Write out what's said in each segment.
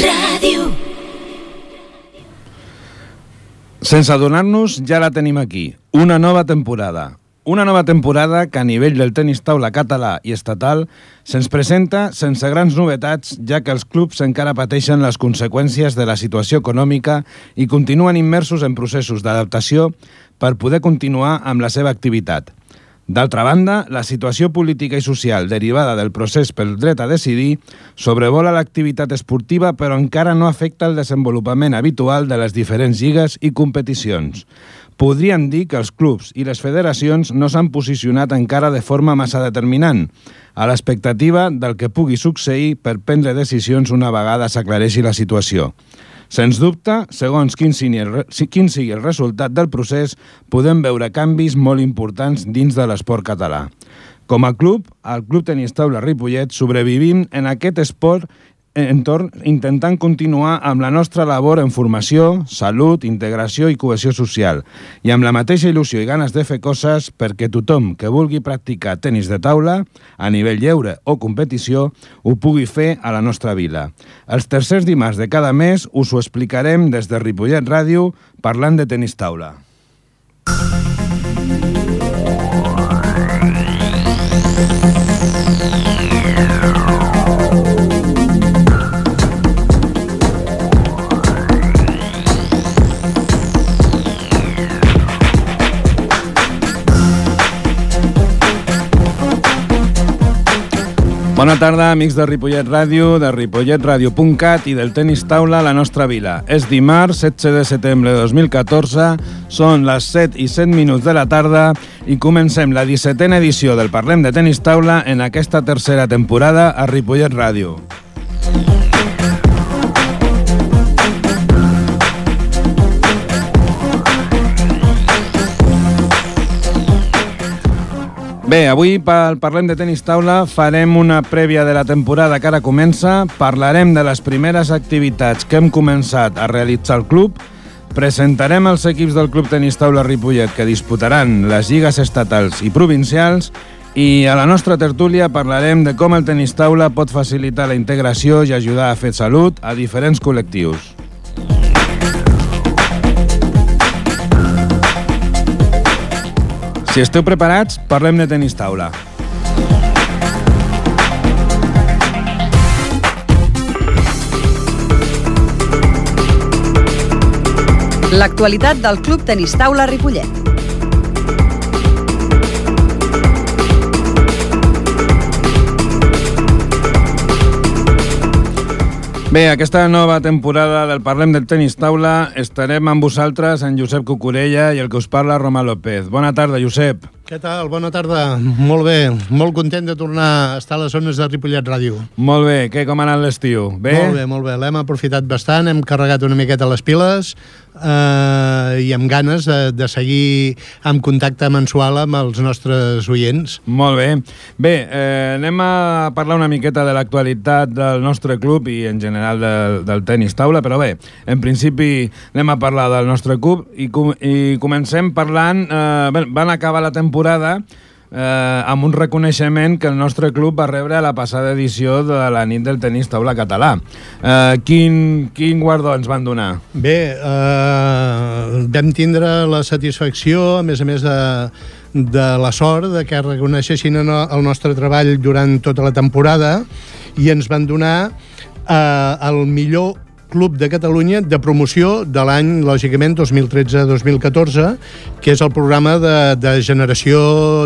Ràdio. Sense adonar-nos, ja la tenim aquí. Una nova temporada. Una nova temporada que a nivell del tenis taula català i estatal se'ns presenta sense grans novetats, ja que els clubs encara pateixen les conseqüències de la situació econòmica i continuen immersos en processos d'adaptació per poder continuar amb la seva activitat. D'altra banda, la situació política i social derivada del procés pel dret a decidir sobrevola l'activitat esportiva però encara no afecta el desenvolupament habitual de les diferents lligues i competicions. Podríem dir que els clubs i les federacions no s'han posicionat encara de forma massa determinant, a l'expectativa del que pugui succeir per prendre decisions una vegada s'aclareixi la situació. Sens dubte, segons quin sigui, el, quin sigui el resultat del procés, podem veure canvis molt importants dins de l'esport català. Com a club, el Club Tenis Taula Ripollet sobrevivim en aquest esport entorn intentant continuar amb la nostra labor en formació, salut, integració i cohesió social i amb la mateixa il·lusió i ganes de fer coses perquè tothom que vulgui practicar tenis de taula a nivell lleure o competició ho pugui fer a la nostra vila. Els tercers dimarts de cada mes us ho explicarem des de Ripollet Ràdio parlant de tenis taula. Bona tarda, amics de Ripollet Ràdio, de ripolletradio.cat i del tenis taula a la nostra vila. És dimarts, 16 de setembre de 2014, són les 7 i 7 minuts de la tarda i comencem la 17a edició del Parlem de Tenis Taula en aquesta tercera temporada a Ripollet Ràdio. Bé, avui pel Parlem de Tenis Taula farem una prèvia de la temporada que ara comença, parlarem de les primeres activitats que hem començat a realitzar al club, presentarem els equips del Club Tenis Taula Ripollet que disputaran les lligues estatals i provincials. I a la nostra tertúlia parlarem de com el tenis taula pot facilitar la integració i ajudar a fer salut a diferents col·lectius. Si esteu preparats, parlem de tenis taula. L'actualitat del Club Tenis Taula Ripollet. Bé, aquesta nova temporada del Parlem del Tenis Taula estarem amb vosaltres, en Josep Cucurella i el que us parla, Roma López. Bona tarda, Josep. Què tal? Bona tarda. Molt bé. Molt content de tornar a estar a les zones de Ripollet Ràdio. Molt bé. Què, com ha anat l'estiu? Bé? Molt bé, molt bé. L'hem aprofitat bastant, hem carregat una miqueta les piles eh, i amb ganes de, de seguir en contacte mensual amb els nostres oients. Molt bé. Bé, eh, anem a parlar una miqueta de l'actualitat del nostre club i en general del, del tenis taula, però bé, en principi anem a parlar del nostre club i, com, i comencem parlant... Eh, bé, van acabar la temporada eh, amb un reconeixement que el nostre club va rebre a la passada edició de la nit del tenis taula català. Eh, quin, quin guardó ens van donar? Bé, eh, vam tindre la satisfacció, a més a més de, de la sort de que reconeixessin el nostre treball durant tota la temporada i ens van donar eh, el millor Club de Catalunya de promoció de l'any, lògicament, 2013-2014, que és el programa de, de generació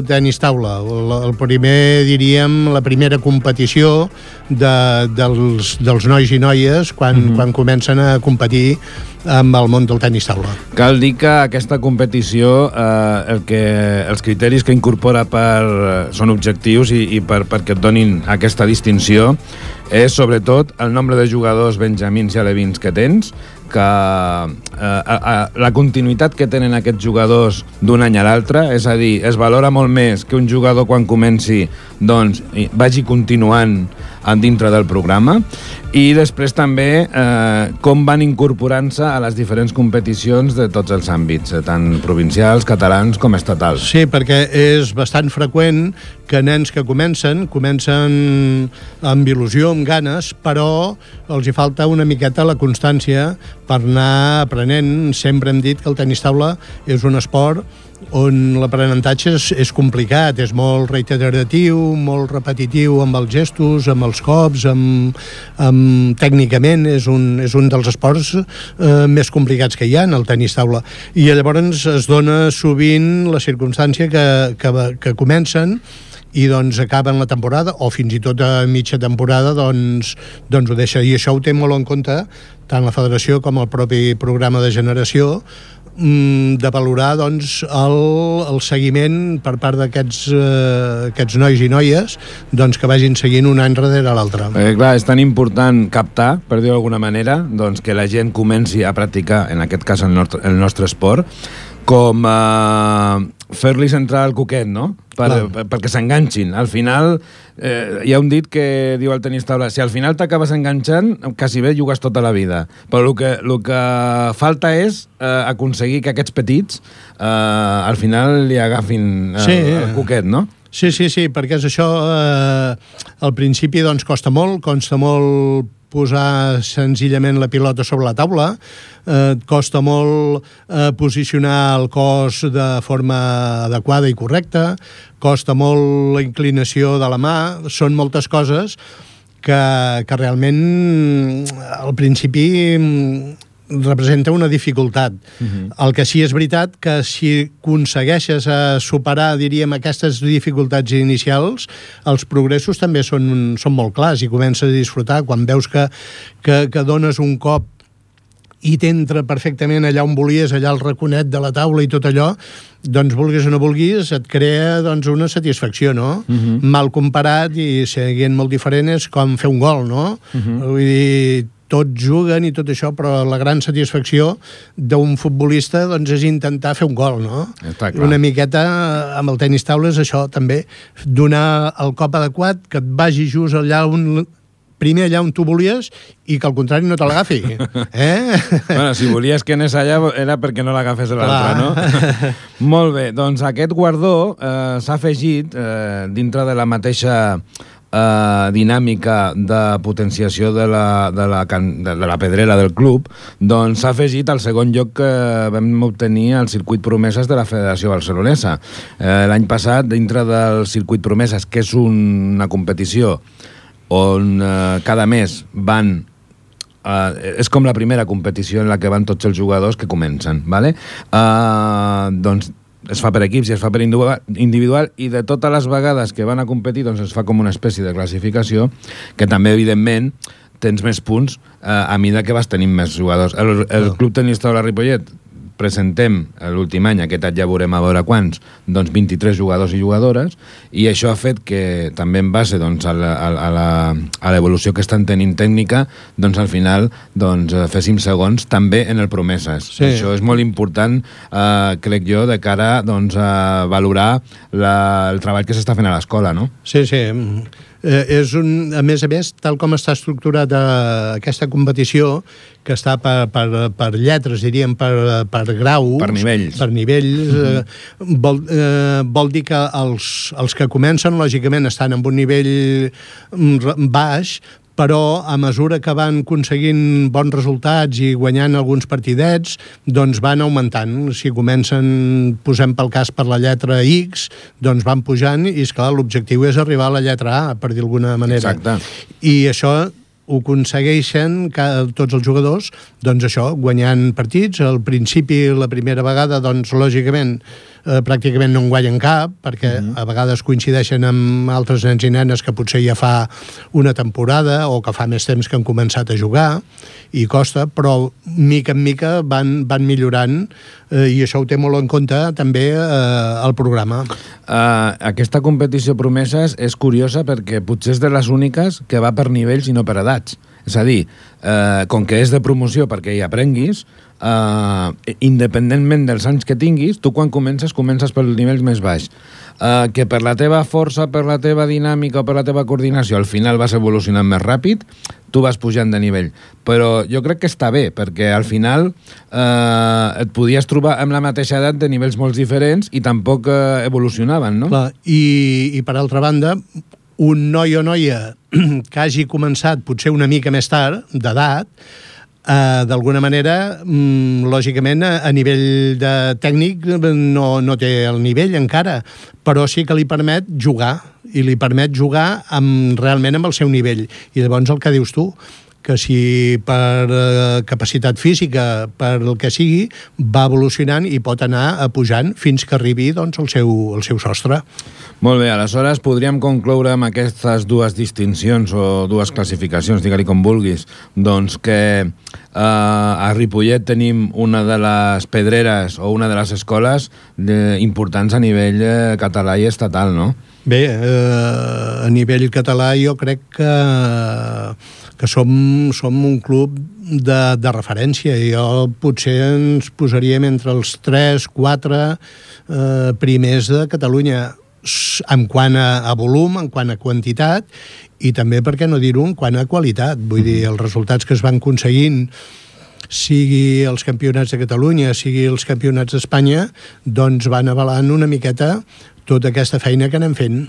tenis taula. El, el primer, diríem, la primera competició de, dels, dels nois i noies quan, mm -hmm. quan comencen a competir amb el món del tenis taula. Cal dir que aquesta competició, eh, el que, els criteris que incorpora per, són objectius i, i per, perquè et donin aquesta distinció és sobretot el nombre de jugadors benjamins i alevins que tens, que eh, eh, la continuïtat que tenen aquests jugadors d'un any a l'altre, és a dir, es valora molt més que un jugador quan comenci doncs, vagi continuant dintre del programa i després també eh, com van incorporant-se a les diferents competicions de tots els àmbits, eh, tant provincials, catalans com estatals. Sí, perquè és bastant freqüent que nens que comencen, comencen amb il·lusió, amb ganes, però els hi falta una miqueta la constància per anar aprenent. Sempre hem dit que el tenis taula és un esport on l'aprenentatge és, és complicat, és molt reiteratiu, molt repetitiu amb els gestos, amb els cops, amb, amb tècnicament és un, és un dels esports eh, més complicats que hi ha en el tenis taula. I llavors es dona sovint la circumstància que, que, que comencen i doncs acaben la temporada o fins i tot a mitja temporada doncs, doncs ho deixa i això ho té molt en compte tant la federació com el propi programa de generació de valorar doncs, el, el seguiment per part d'aquests eh, aquests nois i noies doncs, que vagin seguint un any darrere l'altre. Eh, clar, és tan important captar, per dir-ho d'alguna manera, doncs, que la gent comenci a practicar, en aquest cas el nostre, el nostre esport, com eh, fer-li entrar al coquet, no? Per, per, perquè s'enganxin. Al final, eh, hi ha un dit que diu el tenis taula, si al final t'acabes enganxant, quasi bé jugues tota la vida. Però el que, el que falta és eh, aconseguir que aquests petits eh, al final li agafin eh, Sí. el coquet, no? Sí, sí, sí, perquè és això, eh, al principi doncs costa molt, costa molt posar senzillament la pilota sobre la taula, eh, et costa molt eh, posicionar el cos de forma adequada i correcta, costa molt la inclinació de la mà, són moltes coses que, que realment al principi representa una dificultat. Uh -huh. El que sí és veritat que si aconsegueixes a superar, diríem, aquestes dificultats inicials, els progressos també són, són molt clars i comences a disfrutar quan veus que, que, que dones un cop i t'entra perfectament allà on volies, allà al raconet de la taula i tot allò, doncs vulguis o no vulguis, et crea doncs, una satisfacció, no? Uh -huh. Mal comparat i seguint molt diferent és com fer un gol, no? Uh -huh. Vull dir, tots juguen i tot això, però la gran satisfacció d'un futbolista doncs, és intentar fer un gol, no? Està clar. Una miqueta amb el tenis taula és això, també, donar el cop adequat, que et vagi just allà on primer allà on tu volies i que al contrari no te l'agafi. Eh? Bueno, si volies que anés allà era perquè no l'agafés l'altre, no? Molt bé, doncs aquest guardó eh, s'ha afegit eh, dintre de la mateixa eh, dinàmica de potenciació de la, de, la, can- de, de la pedrera del club, doncs s'ha afegit al segon lloc que vam obtenir al circuit promeses de la Federació Barcelonesa. Eh, L'any passat, dintre del circuit promeses, que és una competició on eh, cada mes van Uh, és com la primera competició en la que van tots els jugadors que comencen, ¿vale? Uh, doncs es fa per equips i es fa per individual, i de totes les vegades que van a competir doncs es fa com una espècie de classificació que també, evidentment, tens més punts uh, a mida que vas tenint més jugadors. El, el Club Tenista de la Ripollet presentem l'últim any, aquest any ja veurem a veure quants, doncs 23 jugadors i jugadores, i això ha fet que també en base doncs, a l'evolució que estan tenint tècnica, doncs al final doncs, eh, féssim segons també en el Promeses. Sí. Això és molt important, eh, crec jo, de cara doncs, a valorar la, el treball que s'està fent a l'escola, no? Sí, sí. Eh, és un, a més a més, tal com està estructurat eh, aquesta competició, que està per, per, per lletres, diríem, per, per graus... Per nivells. Per nivells. eh, vol, eh, vol dir que els, els que comencen, lògicament, estan en un nivell mm, baix, però a mesura que van aconseguint bons resultats i guanyant alguns partidets, doncs van augmentant. Si comencen, posem pel cas per la lletra X, doncs van pujant i, esclar, l'objectiu és arribar a la lletra A, per dir d'alguna manera. Exacte. I això ho aconsegueixen tots els jugadors, doncs això, guanyant partits. Al principi, la primera vegada, doncs, lògicament, eh, pràcticament no en guanyen cap, perquè Mhm. a vegades coincideixen amb altres nens i nenes que potser ja fa una temporada o que fa més temps que han començat a jugar i costa, però mica en mica van, van millorant eh, i això ho té molt en compte també eh, el programa. Uh, aquesta competició promeses és curiosa perquè potser és de les úniques que va per nivells i no per edats. És a dir, uh, com que és de promoció perquè hi aprenguis, uh, independentment dels anys que tinguis, tu quan comences, comences pels nivells més baix. eh, que per la teva força, per la teva dinàmica o per la teva coordinació al final vas evolucionant més ràpid, tu vas pujant de nivell. Però jo crec que està bé, perquè al final eh, et podies trobar amb la mateixa edat de nivells molt diferents i tampoc eh, evolucionaven, no? Clar, i, i per altra banda, un noi o noia que hagi començat potser una mica més tard, d'edat, Uh, d'alguna manera, mm, lògicament, a, a nivell de tècnic no, no té el nivell encara, però sí que li permet jugar, i li permet jugar amb, realment amb el seu nivell. I llavors el que dius tu, que si per eh, capacitat física, per el que sigui, va evolucionant i pot anar pujant fins que arribi doncs, el, seu, el seu sostre. Molt bé, aleshores podríem concloure amb aquestes dues distincions o dues classificacions, digue-li com vulguis, doncs que eh, a Ripollet tenim una de les pedreres o una de les escoles de, importants a nivell eh, català i estatal, no? Bé, eh, a nivell català jo crec que, que som, som un club de, de referència. Jo potser ens posaríem entre els 3, 4 eh, primers de Catalunya en quant a, a volum, en quant a quantitat, i també, per què no dir-ho, en quant a qualitat. Vull dir, els resultats que es van aconseguint sigui els campionats de Catalunya, sigui els campionats d'Espanya, doncs van avalant una miqueta tota aquesta feina que anem fent.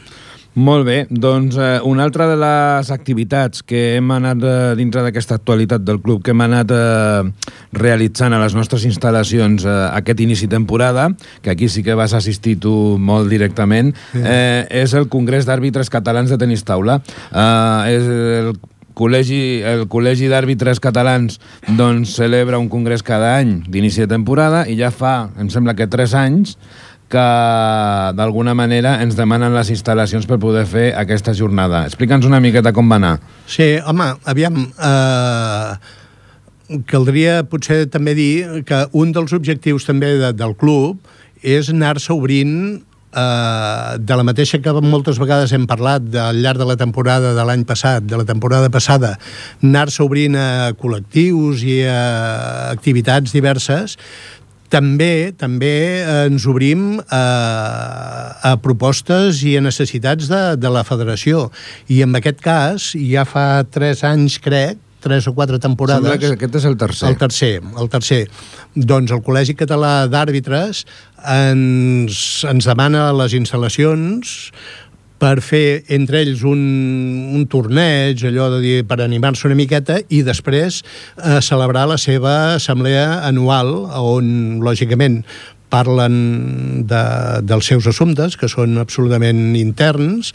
Molt bé, doncs eh, una altra de les activitats que hem anat eh, dintre d'aquesta actualitat del club que hem anat eh, realitzant a les nostres instal·lacions eh, aquest inici temporada, que aquí sí que vas assistir tu molt directament, eh, és el Congrés d'Àrbitres Catalans de Tenis Taula. Eh, és el col·legi, el Col·legi d'Àrbitres Catalans doncs, celebra un congrés cada any d'inici de temporada i ja fa, em sembla que tres anys, que d'alguna manera ens demanen les instal·lacions per poder fer aquesta jornada. Explica'ns una miqueta com va anar. Sí, home, aviam, eh, caldria potser també dir que un dels objectius també de, del club és anar-se obrint eh, de la mateixa que moltes vegades hem parlat al llarg de la temporada de l'any passat, de la temporada passada, anar-se obrint a col·lectius i a activitats diverses, també també ens obrim a, a propostes i a necessitats de, de la federació. I en aquest cas, ja fa tres anys, crec, tres o quatre temporades... Sembla que aquest és el tercer. El tercer, el tercer. Doncs el Col·legi Català d'Àrbitres ens, ens demana les instal·lacions per fer entre ells un, un torneig, allò de dir, per animar-se una miqueta, i després eh, celebrar la seva assemblea anual, on, lògicament, parlen de, dels seus assumptes, que són absolutament interns,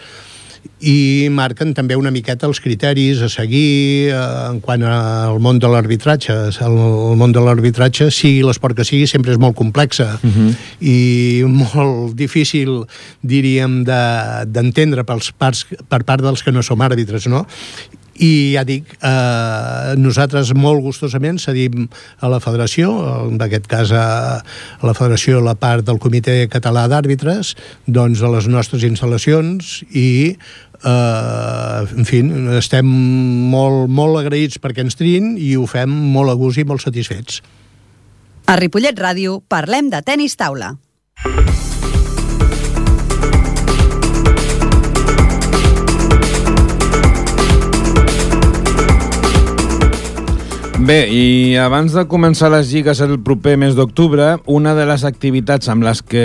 i marquen també una miqueta els criteris a seguir eh, en quant al món de l'arbitratge. El, el món de l'arbitratge, sigui l'esport que sigui, sempre és molt complexa uh -huh. i molt difícil, diríem, d'entendre de, per part dels que no som àrbitres, no? I ja dic, eh, nosaltres molt gustosament cedim a la federació, en aquest cas a, la federació, la part del comitè català d'àrbitres, doncs a les nostres instal·lacions i eh, en fi, estem molt, molt agraïts perquè ens trin i ho fem molt a gust i molt satisfets. A Ripollet Ràdio parlem de tennis taula. Bé, i abans de començar les lligues el proper mes d'octubre, una de les activitats amb les que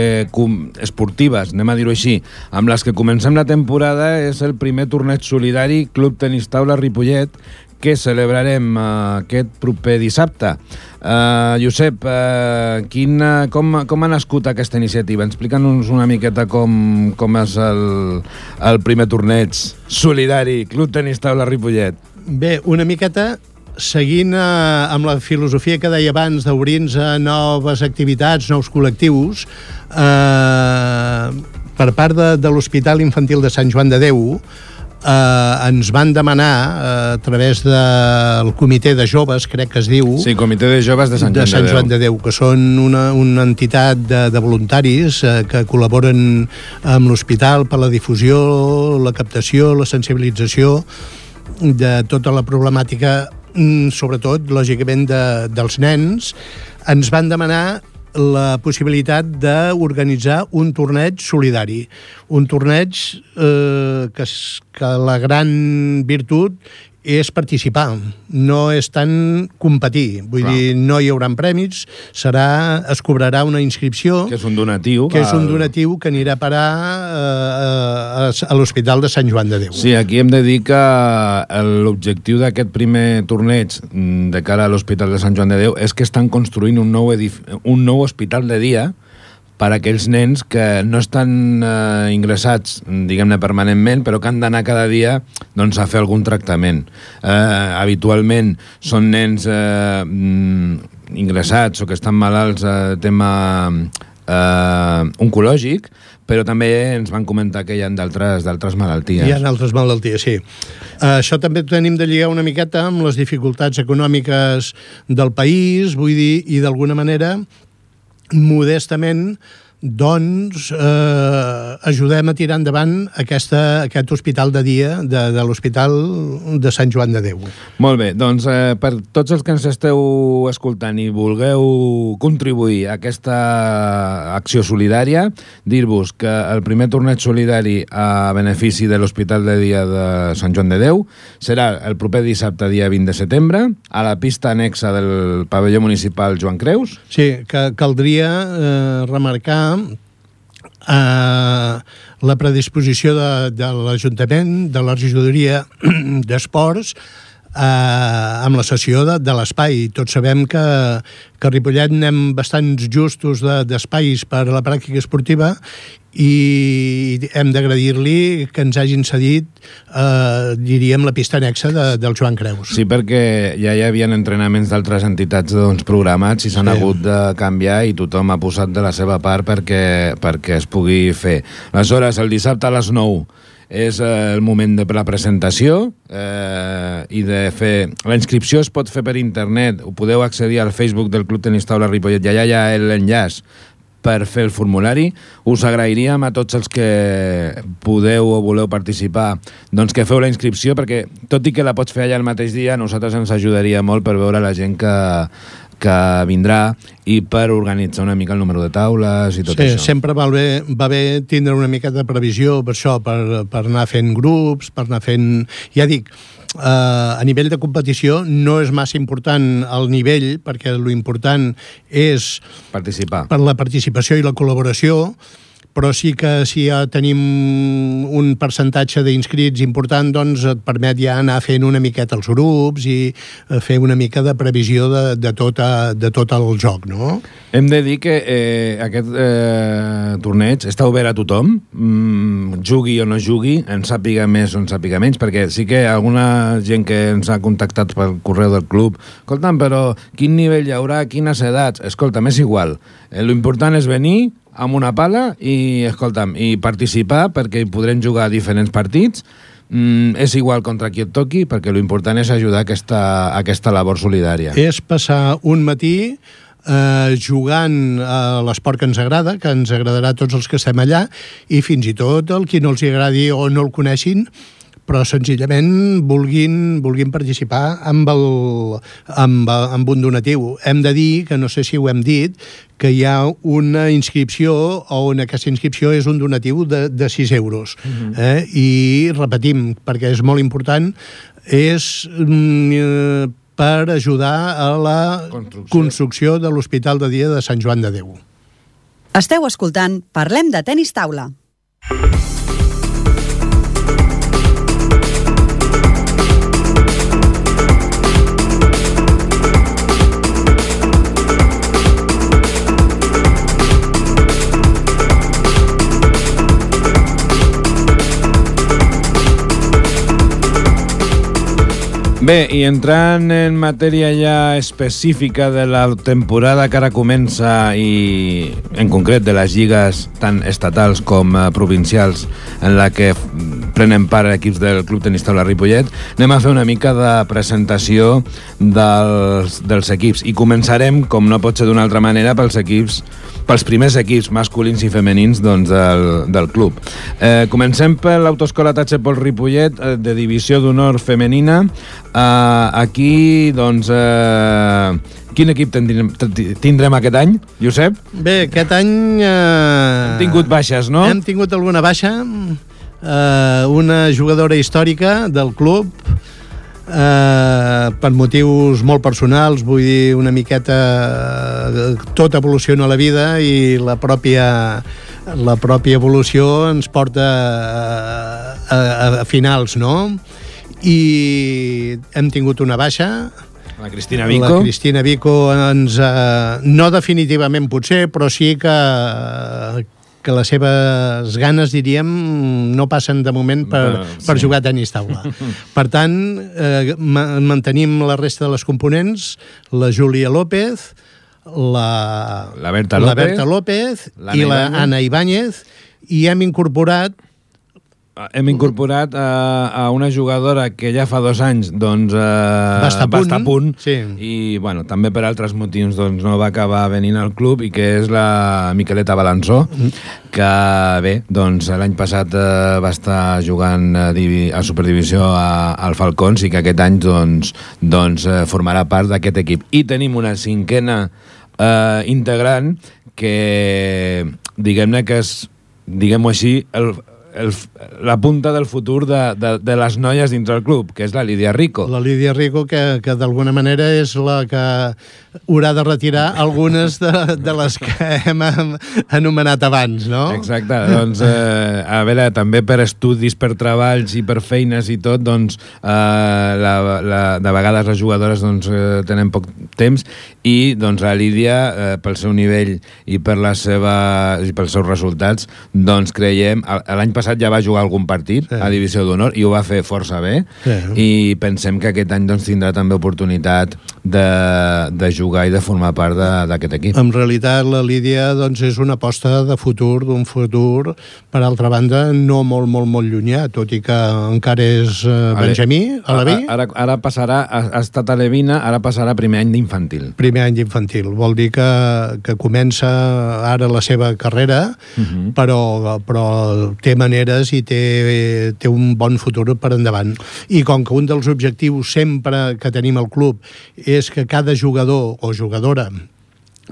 esportives, anem a dir-ho així, amb les que comencem la temporada és el primer torneig solidari Club Tenis Taula Ripollet, que celebrarem uh, aquest proper dissabte. Uh, Josep, uh, quina, com, com ha nascut aquesta iniciativa? Explica'ns una miqueta com, com és el, el primer torneig solidari Club Tenis Taula Ripollet. Bé, una miqueta seguint eh, amb la filosofia que deia abans d'obrir-nos a noves activitats, nous col·lectius, eh, per part de, de l'Hospital Infantil de Sant Joan de Déu, eh, ens van demanar eh, a través del comitè de joves, crec que es diu... Sí, comitè de joves de Sant Joan de, Sant Joan de Déu, que són una, una entitat de, de voluntaris eh, que col·laboren amb l'hospital per la difusió, la captació, la sensibilització de tota la problemàtica sobretot, lògicament, de, dels nens, ens van demanar la possibilitat d'organitzar un torneig solidari. Un torneig eh, que, que la gran virtut és participar, no és tant competir. Vull Clar. dir, no hi haurà premis, serà, es cobrarà una inscripció... Que és un donatiu. Que és un donatiu que anirà a parar eh, a, a l'Hospital de Sant Joan de Déu. Sí, aquí hem de dir que l'objectiu d'aquest primer torneig mm, de cara a l'Hospital de Sant Joan de Déu és que estan construint un nou, un nou hospital de dia per a aquells nens que no estan eh, ingressats, diguem-ne, permanentment, però que han d'anar cada dia doncs, a fer algun tractament. Eh, habitualment són nens eh, mm, ingressats o que estan malalts a eh, tema eh, oncològic, però també ens van comentar que hi ha d'altres malalties. Hi ha altres malalties, sí. Uh, això també tenim de lligar una miqueta amb les dificultats econòmiques del país, vull dir, i d'alguna manera modestament doncs eh, ajudem a tirar endavant aquesta, aquest hospital de dia de, de l'Hospital de Sant Joan de Déu. Molt bé, doncs eh, per tots els que ens esteu escoltant i vulgueu contribuir a aquesta acció solidària, dir-vos que el primer torneig solidari a benefici de l'Hospital de Dia de Sant Joan de Déu serà el proper dissabte, dia 20 de setembre, a la pista anexa del pavelló municipal Joan Creus. Sí, que caldria eh, remarcar eh, la predisposició de, de l'Ajuntament, de la regidoria d'Esports, eh, amb la sessió de, de l'espai. Tots sabem que, que a Ripollet anem bastants justos d'espais de, per a la pràctica esportiva i hem d'agradir-li que ens hagin cedit, eh, diríem, la pista anexa de, del Joan Creus. Sí, perquè ja hi havia entrenaments d'altres entitats doncs, programats i s'han sí. hagut de canviar i tothom ha posat de la seva part perquè, perquè es pugui fer. Aleshores, el dissabte a les 9 és eh, el moment de la presentació eh, i de fer... La inscripció es pot fer per internet, ho podeu accedir al Facebook del Club Tenis Taula Ripollet, ja hi ha l'enllaç per fer el formulari. Us agrairíem a tots els que podeu o voleu participar doncs que feu la inscripció, perquè tot i que la pots fer allà el mateix dia, a nosaltres ens ajudaria molt per veure la gent que, que vindrà i per organitzar una mica el número de taules i tot sí, això. sempre va bé, va bé tindre una mica de previsió per això, per, per anar fent grups, per anar fent... Ja dic, eh, a nivell de competició no és massa important el nivell, perquè lo important és... Participar. Per la participació i la col·laboració, però sí que si ja tenim un percentatge d'inscrits important, doncs et permet ja anar fent una miqueta els grups i eh, fer una mica de previsió de, de, tot, a, de tot el joc, no? Hem de dir que eh, aquest eh, torneig està obert a tothom, mm, jugui o no jugui, en sàpiga més o en sàpiga menys, perquè sí que alguna gent que ens ha contactat pel correu del club, escolta'm, però quin nivell hi haurà, quines edats? Escolta'm, és igual. Eh, lo important és venir, amb una pala i, escolta'm, i participar perquè hi podrem jugar diferents partits mm, és igual contra qui et toqui perquè l'important és ajudar aquesta, aquesta labor solidària. És passar un matí eh, jugant a l'esport que ens agrada, que ens agradarà a tots els que estem allà, i fins i tot el qui no els agradi o no el coneixin, però senzillament vulguin, vulguin participar amb, el, amb, amb un donatiu. Hem de dir, que no sé si ho hem dit, que hi ha una inscripció on aquesta inscripció és un donatiu de, de 6 euros. Uh mhm. -huh. eh? I repetim, perquè és molt important, és mm, eh, per ajudar a la construcció, construcció de l'Hospital de Dia de Sant Joan de Déu. Esteu escoltant Parlem de Tenis Taula. Bé, i entrant en matèria ja específica de la temporada que ara comença i en concret de les lligues tant estatals com eh, provincials en la que prenen part equips del Club Tenis Taula Ripollet, anem a fer una mica de presentació dels, dels equips i començarem, com no pot ser d'una altra manera, pels equips pels primers equips masculins i femenins doncs, del, del club. Eh, comencem per l'Autoescola Tatxepol Ripollet, eh, de divisió d'honor femenina. Eh, aquí doncs, eh, Quin equip tindrem, tindrem aquest any, Josep? Bé, aquest any... Eh, Hem tingut baixes, no? Hem tingut alguna baixa. Eh, una jugadora històrica del club, eh, per motius molt personals, vull dir, una miqueta eh, tot evoluciona a la vida i la pròpia la pròpia evolució ens porta a, a, a finals, no? I hem tingut una baixa, la Cristina Vico. La Cristina Vico ens... Eh, no definitivament potser, però sí que, que les seves ganes, diríem, no passen de moment per, uh, sí. per jugar a tenis taula. per tant, eh, mantenim la resta de les components, la Júlia López, la, la Berta López, la Berta López i la Ana Ibáñez, i hem incorporat hem incorporat uh, a una jugadora que ja fa dos anys doncs, uh, va estar a punt, va estar a punt sí. i bueno, també per altres motius doncs, no va acabar venint al club i que és la Miqueleta Balanzó mm. que bé, doncs l'any passat uh, va estar jugant a, divi a Superdivisió a, al Falcons i que aquest any doncs, doncs formarà part d'aquest equip i tenim una cinquena uh, integrant que diguem-ne que és diguem-ho així el, el, la punta del futur de, de, de les noies dintre del club, que és la Lídia Rico. La Lídia Rico, que, que d'alguna manera és la que haurà de retirar algunes de, de les que hem anomenat abans, no? Exacte, doncs, eh, a veure, també per estudis, per treballs i per feines i tot, doncs, eh, la, la, de vegades les jugadores doncs, eh, tenen poc temps i doncs, la Lídia, eh, pel seu nivell i per la seva, i pels seus resultats, doncs creiem, l'any passat ja va jugar algun partit sí. a Divisió d'Honor i ho va fer força bé sí. i pensem que aquest any doncs, tindrà també oportunitat de, de jugar i de formar part d'aquest equip. En realitat, la Lídia doncs, és una aposta de futur, d'un futur, per altra banda, no molt, molt, molt llunyà, tot i que encara és uh, Benjamí, a la Ara, ara passarà, ha, estat a Levina, ara passarà primer any d'infantil. Primer any d'infantil. Vol dir que, que comença ara la seva carrera, uh mhm. -huh. però, però té maneres i té, té un bon futur per endavant. I com que un dels objectius sempre que tenim al club és que cada jugador o jugadora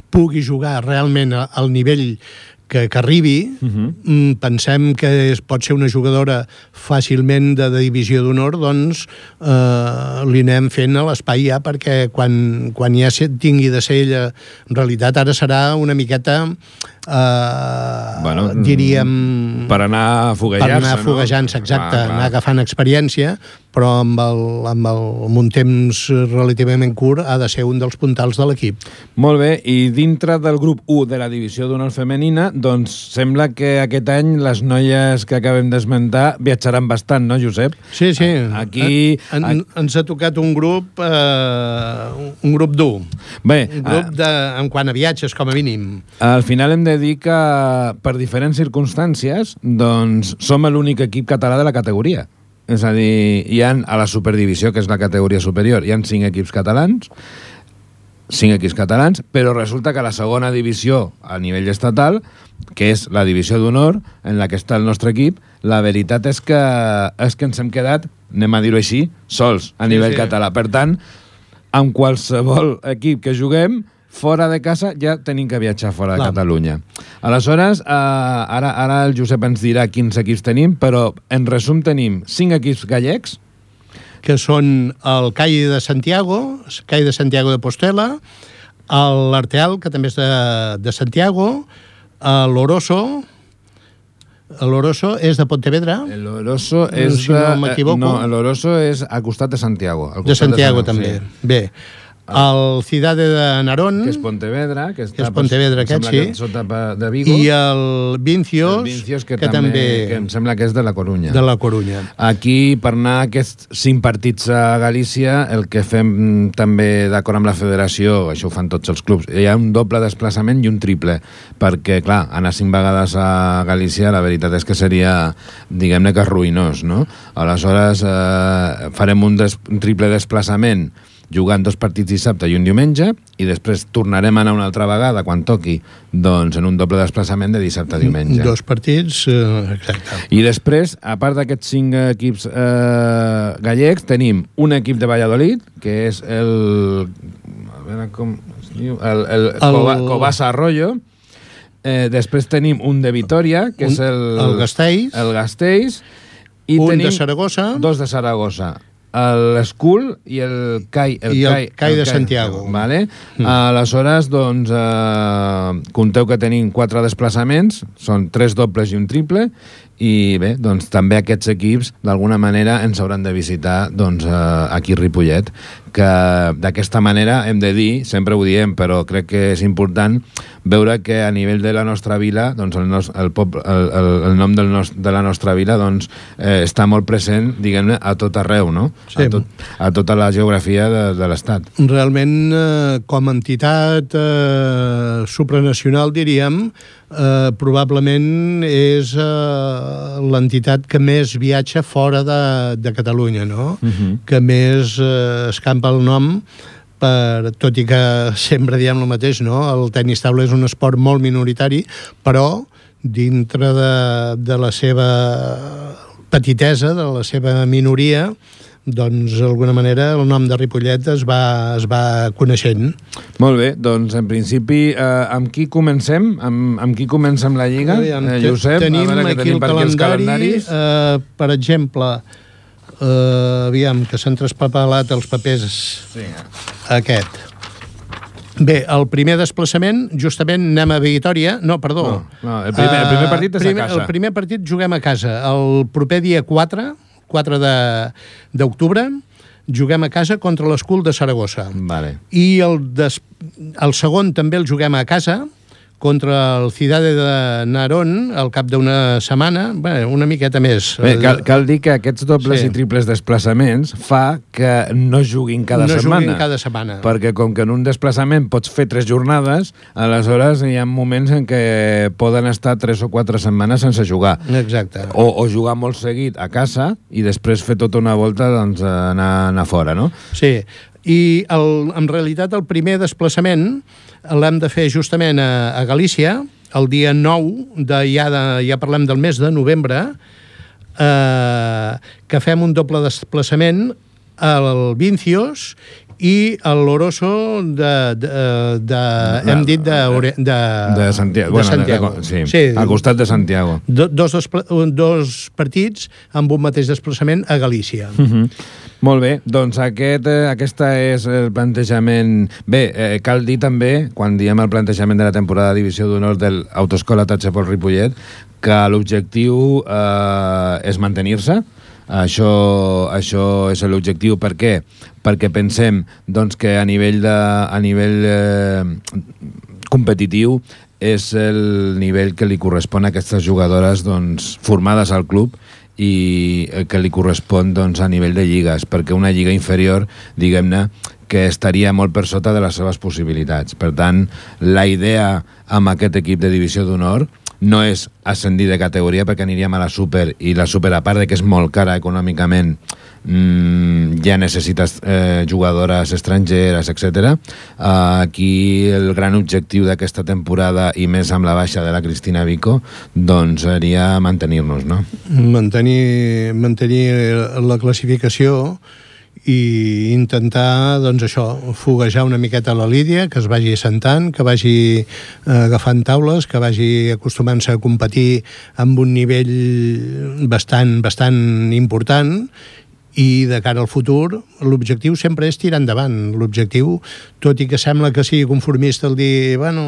pugui jugar realment al nivell que, que arribi, uh mhm. -huh. pensem que es, pot ser una jugadora fàcilment de, de divisió d'honor, doncs eh, li anem fent a l'espai ja perquè quan, quan ja tingui de ser ella, en realitat ara serà una miqueta eh, bueno, diríem... Per anar foguejant-se, Per anar foguejant-se, no? exacte, clar, clar. anar agafant experiència, però amb, el, amb, el, amb un temps relativament curt ha de ser un dels puntals de l'equip. Molt bé, i dintre del grup 1 de la divisió d'honor femenina, doncs sembla que aquest any les noies que acabem d'esmentar viatjaran bastant, no, Josep? Sí, sí. Aquí... En, en, ens ha tocat un grup eh, un grup dur. Bé, un grup de, en quant a viatges, com a mínim. Al final hem de dir que, per diferents circumstàncies, doncs som l'únic equip català de la categoria. És a dir, hi han a la superdivisió, que és la categoria superior, hi han cinc equips catalans, cinc equips catalans, però resulta que la segona divisió a nivell estatal, que és la divisió d'honor, en la que està el nostre equip, la veritat és que, és que ens hem quedat, anem a dir-ho així, sols a nivell sí, sí. català. Per tant, amb qualsevol equip que juguem, fora de casa ja tenim que viatjar fora de Clar. Catalunya. Aleshores, eh, ara, ara el Josep ens dirà quins equips tenim, però en resum tenim cinc equips gallecs, que són el CAI de Santiago, CAI de Santiago de Postela, l'Arteal, que també és de, de Santiago, l'Oroso, l'Oroso és de Pontevedra. L'Oroso és... Si no m'equivoco. No, l'Oroso és al costat de Santiago. Al costat de Santiago, de Santiago també. Sí. Bé, el Cidade de Narón que és Pontevedra que, està, que és Pontevedra, pues, aquest sí. sota de Vigo. I el Vincios, el Vincios que, que, també, que em sembla que és de la Corunya. De la Corunya. Aquí per anar aquests cinc partits a Galícia el que fem també d'acord amb la federació això ho fan tots els clubs hi ha un doble desplaçament i un triple perquè clar, anar cinc vegades a Galícia la veritat és que seria diguem-ne que ruïnós no? aleshores eh, farem un, des, un triple desplaçament jugant dos partits dissabte i un diumenge i després tornarem a anar una altra vegada quan toqui, doncs en un doble desplaçament de dissabte a diumenge. Dos partits, eh, exacte. I després, a part d'aquests cinc equips eh, gallecs, tenim un equip de Valladolid, que és el... A veure com... El, el, el... El- Cova, Covassa Arroyo. Eh, després tenim un de Vitoria, que Un- és el... el Gastells. El Gastells. I Un de tenim Saragossa. Dos de Saragossa. L'Escul i el CAI. I el CAI de Santiago. Vale? Mm. Aleshores, doncs, eh, compteu que tenim quatre desplaçaments, són tres dobles i un triple, i bé, doncs també aquests equips d'alguna manera ens hauran de visitar doncs, eh, aquí a Ripollet que d'aquesta manera hem de dir, sempre ho diem, però crec que és important veure que a nivell de la nostra vila doncs el, nos, el, pop, el, el, el nom del nos, de la nostra vila doncs, eh, està molt present, diguem-ne, a tot arreu, no? Sí. A, tot, a tota la geografia de, de l'Estat. Realment, eh, com a entitat eh, supranacional, diríem, eh, probablement és eh, l'entitat que més viatja fora de, de Catalunya, no? Uh -huh. Que més eh, escampa el nom per, tot i que sempre diem el mateix, no? El tenis taula és un esport molt minoritari, però dintre de, de la seva petitesa, de la seva minoria, doncs d'alguna manera el nom de Ripollet es va, es va coneixent. Molt bé, doncs en principi eh, amb qui comencem? Amb, amb qui comencem la Lliga? Eh, Josep, tenim a veure aquí tenim el els calendari, calendaris. eh, per exemple, eh, aviam, que s'han traspapelat els papers Sí. aquest. Bé, el primer desplaçament, justament anem a Vitòria, no, perdó. No, no, el primer- el primer partit és a primer, casa. El primer partit juguem a casa. El proper dia 4, 4 de- d'octubre, juguem a casa contra l'Escul de Saragossa. Vale. I el, des, el segon també el juguem a casa contra el Cidade de Narón al cap d'una setmana, bé, una miqueta més. Bé, cal, cal dir que aquests dobles Sí. i triples desplaçaments fa que no juguin cada no setmana. juguin cada setmana. Perquè com que en un desplaçament pots fer tres jornades, aleshores hi ha moments en què poden estar tres o quatre setmanes sense jugar. Exacte. O, o jugar molt seguit a casa i després fer tota una volta doncs, anar, anar fora, no? Sí, i el, en realitat el primer desplaçament l'hem de fer justament a, a Galícia, el dia 9, de, ja, de, ja parlem del mes de novembre, eh, que fem un doble desplaçament al Vincios i a l'Oroso de, de, de, hem dit de, Ore- de, De Santiago. De bueno, Santiago. De, sí, sí, al costat de Santiago. Do, dos, dos partits amb un mateix desplaçament a Galícia. Uh -huh. Molt bé, doncs aquest, eh, aquesta és el plantejament... Bé, eh, cal dir també, quan diem el plantejament de la temporada de Divisió d'Honor del Autoscola Tatxapol Ripollet, que l'objectiu eh, és mantenir-se, això, això és l'objectiu. Per què? Perquè pensem doncs, que a nivell, de, a nivell eh, competitiu és el nivell que li correspon a aquestes jugadores doncs, formades al club i el que li correspon doncs, a nivell de lligues, perquè una lliga inferior, diguem-ne, que estaria molt per sota de les seves possibilitats. Per tant, la idea amb aquest equip de divisió d'honor no és ascendir de categoria perquè aniríem a la super i la super, a part de que és molt cara econòmicament, mm, ja necessites eh, jugadores estrangeres, etc. Uh, aquí el gran objectiu d'aquesta temporada i més amb la baixa de la Cristina Vico doncs seria mantenir-nos, no? mantenir, mantenir la classificació i intentar, doncs això, foguejar una miqueta la Lídia, que es vagi assentant, que vagi eh, agafant taules, que vagi acostumant-se a competir amb un nivell bastant, bastant important i de cara al futur l'objectiu sempre és tirar endavant. L'objectiu, tot i que sembla que sigui conformista el dir, bueno,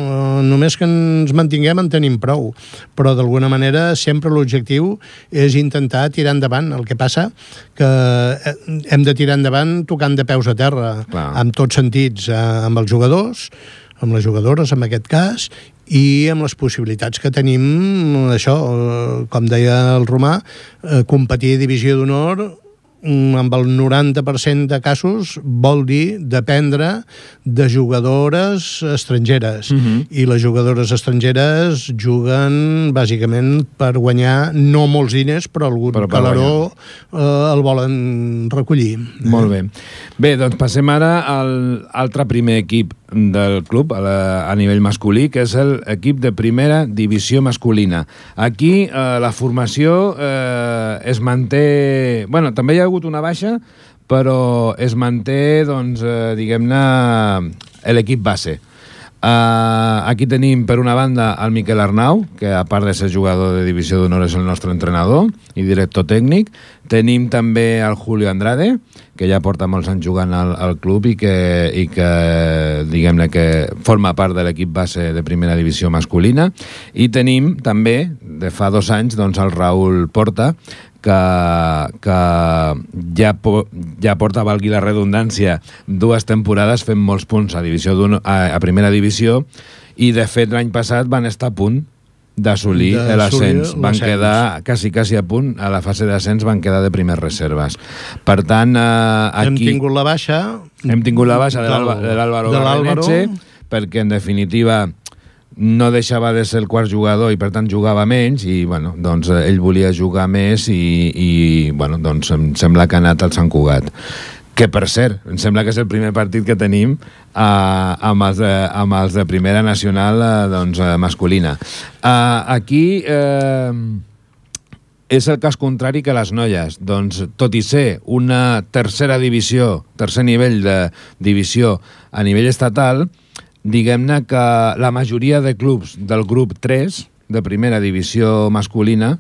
només que ens mantinguem en tenim prou. Però d'alguna manera sempre l'objectiu és intentar tirar endavant. El que passa que eh, hem de tirar endavant tocant de peus a terra Clar. amb tots sentits, eh, amb els jugadors amb les jugadores en aquest cas i amb les possibilitats que tenim això, eh, com deia el Romà competir a divisió d'honor amb el 90% de casos vol dir dependre de jugadores estrangeres Mhm. i les jugadores estrangeres juguen bàsicament per guanyar no molts diners però algun Però per calaró eh, el volen recollir Molt bé. Bé, doncs passem ara al altre primer equip del club a, la, a nivell masculí, que és l'equip de primera divisió masculina. Aquí eh, la formació eh, es manté... bueno, també hi ha hagut una baixa, però es manté, doncs, eh, diguem-ne, l'equip base. Uh, aquí tenim, per una banda, el Miquel Arnau, que a part de ser jugador de divisió d'honor és el nostre entrenador i director tècnic. Tenim també el Julio Andrade, que ja porta molts anys jugant al, al club i que, i que diguem-ne, que forma part de l'equip base de primera divisió masculina. I tenim també, de fa dos anys, doncs, el Raül Porta, que, que ja, po, ja porta, valgui la redundància, dues temporades fent molts punts a, divisió a, a primera divisió i, de fet, l'any passat van estar a punt d'assolir l'ascens. Van quedar quasi, quasi a punt, a la fase d'ascens van quedar de primeres reserves. Per tant, eh, aquí... Hem tingut la baixa... Hem tingut la baixa de l'Àlvaro Barrenetxe, perquè, en definitiva, no deixava de ser el quart jugador i per tant jugava menys i bueno, doncs ell volia jugar més i, i bueno, doncs em sembla que ha anat al Sant Cugat que per cert, em sembla que és el primer partit que tenim uh, amb, els de, amb els de primera nacional uh, doncs, uh, masculina. Uh, aquí uh, és el cas contrari que les noies. Doncs, tot i ser una tercera divisió, tercer nivell de divisió a nivell estatal, diguem-ne que la majoria de clubs del grup 3 de primera divisió masculina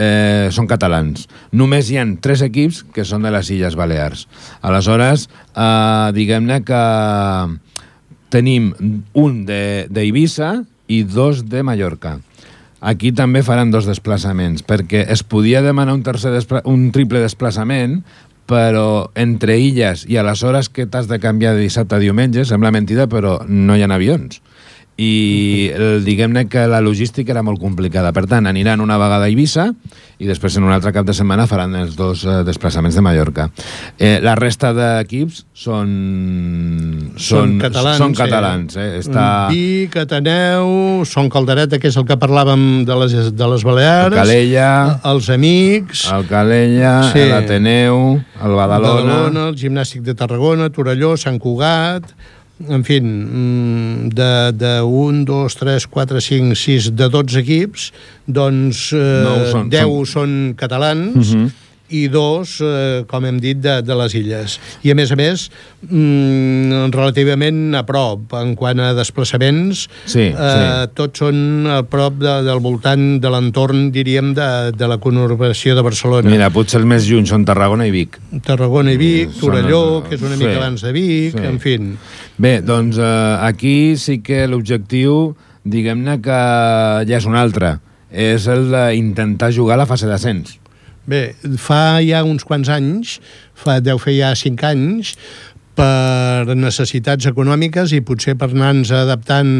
eh, són catalans. Només hi han tres equips que són de les Illes Balears. Aleshores, eh, diguem-ne que tenim un d'Eivissa i dos de Mallorca. Aquí també faran dos desplaçaments, perquè es podia demanar un, tercer un triple desplaçament, però entre illes i a les hores que t'has de canviar de dissabte a diumenge, sembla mentida, però no hi ha avions i diguem-ne que la logística era molt complicada. Per tant, aniran una vegada a Eivissa i després en un altre cap de setmana faran els dos eh, desplaçaments de Mallorca. Eh, la resta d'equips són, són, són catalans. Són catalans eh? eh? Està... Vic, Ateneu, Son Caldereta, que és el que parlàvem de les, de les Balears. El Calella. Els Amics. El Calella, sí. l'Ateneu, el Badalona. Badalona, el Gimnàstic de Tarragona, Torelló, Sant Cugat en fi, mm, de, de 1, 2, 3, 4, 5, 6, de 12 equips, doncs eh, no, són, 10 són... són catalans, uh mhm. -huh i dos, eh, com hem dit, de, de les illes. I, a més a més, mm, relativament a prop, en quant a desplaçaments, sí, eh, sí. tots són a prop de, del voltant de l'entorn, diríem, de, de la conurbació de Barcelona. Mira, potser els més junts són Tarragona i Vic. Tarragona i Vic, Torelló, que és una sí, mica abans de Vic, sí. en fi. Bé, doncs eh, aquí sí que l'objectiu, diguem-ne que ja és un altre, és el d'intentar jugar a la fase d'ascens. Bé, fa ja uns quants anys, fa, deu fer ja cinc anys, per necessitats econòmiques i potser per anar-nos adaptant